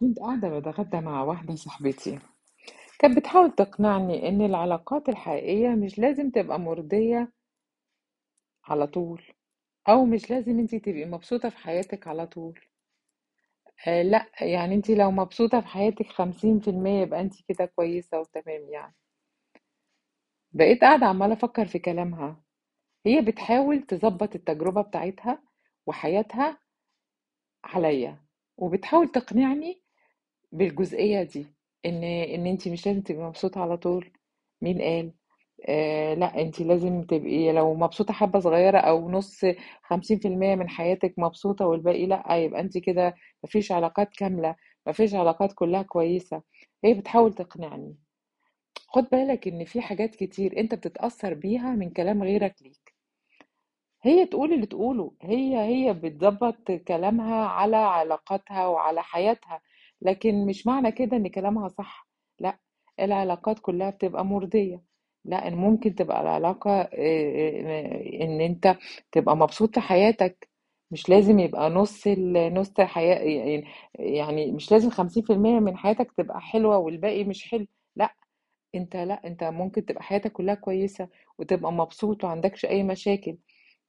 كنت قاعدة بتغدى مع واحدة صاحبتي. كانت بتحاول تقنعني إن العلاقات الحقيقية مش لازم تبقى مرضية على طول أو مش لازم انتي تبقي مبسوطة في حياتك على طول. آه لأ يعني انتي لو مبسوطة في حياتك خمسين في المية يبقى انتي كده كويسة وتمام يعني. بقيت قاعدة عمالة أفكر في كلامها. هي بتحاول تظبط التجربة بتاعتها وحياتها عليا وبتحاول تقنعني بالجزئية دي إن إن أنتِ مش لازم تبقي مبسوطة على طول، مين قال؟ آآ لأ، أنتِ لازم تبقي لو مبسوطة حبّة صغيّرة أو نُص 50% من حياتِك مبسوطة والباقي لأ، يبقى أنتِ كده ما فيش علاقات كاملة، ما فيش علاقات كلّها كويسة. هي بتحاول تقنعني. خُد بالك إن في حاجات كتير أنت بتتأثّر بيها من كلام غيرك ليك. هي تقول اللي تقوله هي هي بتظبط كلامها على علاقاتها وعلى حياتها لكن مش معنى كده إن كلامها صح. لأ العلاقات كلها بتبقى مرضية. لأ ممكن تبقى العلاقة إن أنت تبقى مبسوط في حياتك. مش لازم يبقى نص نص حياة يعني مش لازم خمسين في المية من حياتك تبقى حلوة والباقي مش حلو. لأ أنت لأ أنت ممكن تبقى حياتك كلها كويسة وتبقى مبسوط وعندكش أي مشاكل.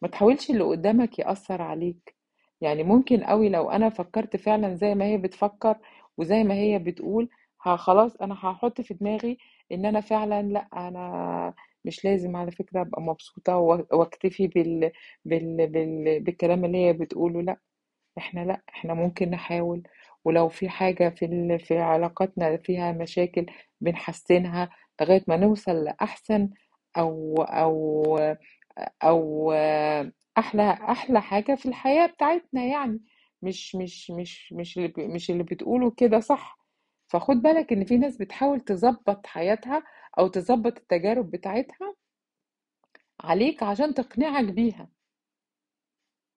ما تحاولش اللي قدامك يأثر عليك. يعني ممكن قوي لو أنا فكرت فعلا زي ما هي بتفكر وزي ما هي بتقول خلاص أنا هحط في دماغي إن أنا فعلا لأ أنا مش لازم على فكرة أبقى مبسوطة واكتفي بال... بال... بال... بالكلام اللي هي بتقوله لأ إحنا لأ إحنا ممكن نحاول. ولو في حاجة في ال... في علاقاتنا فيها مشاكل بنحسنها لغاية ما نوصل لأحسن أو أو أو أحلى أحلى حاجة في الحياة بتاعتنا يعني مش مش مش مش اللي مش اللي بتقوله كده صح. فخد بالك إن في ناس بتحاول تظبط حياتها أو تظبط التجارب بتاعتها عليك عشان تقنعك بيها.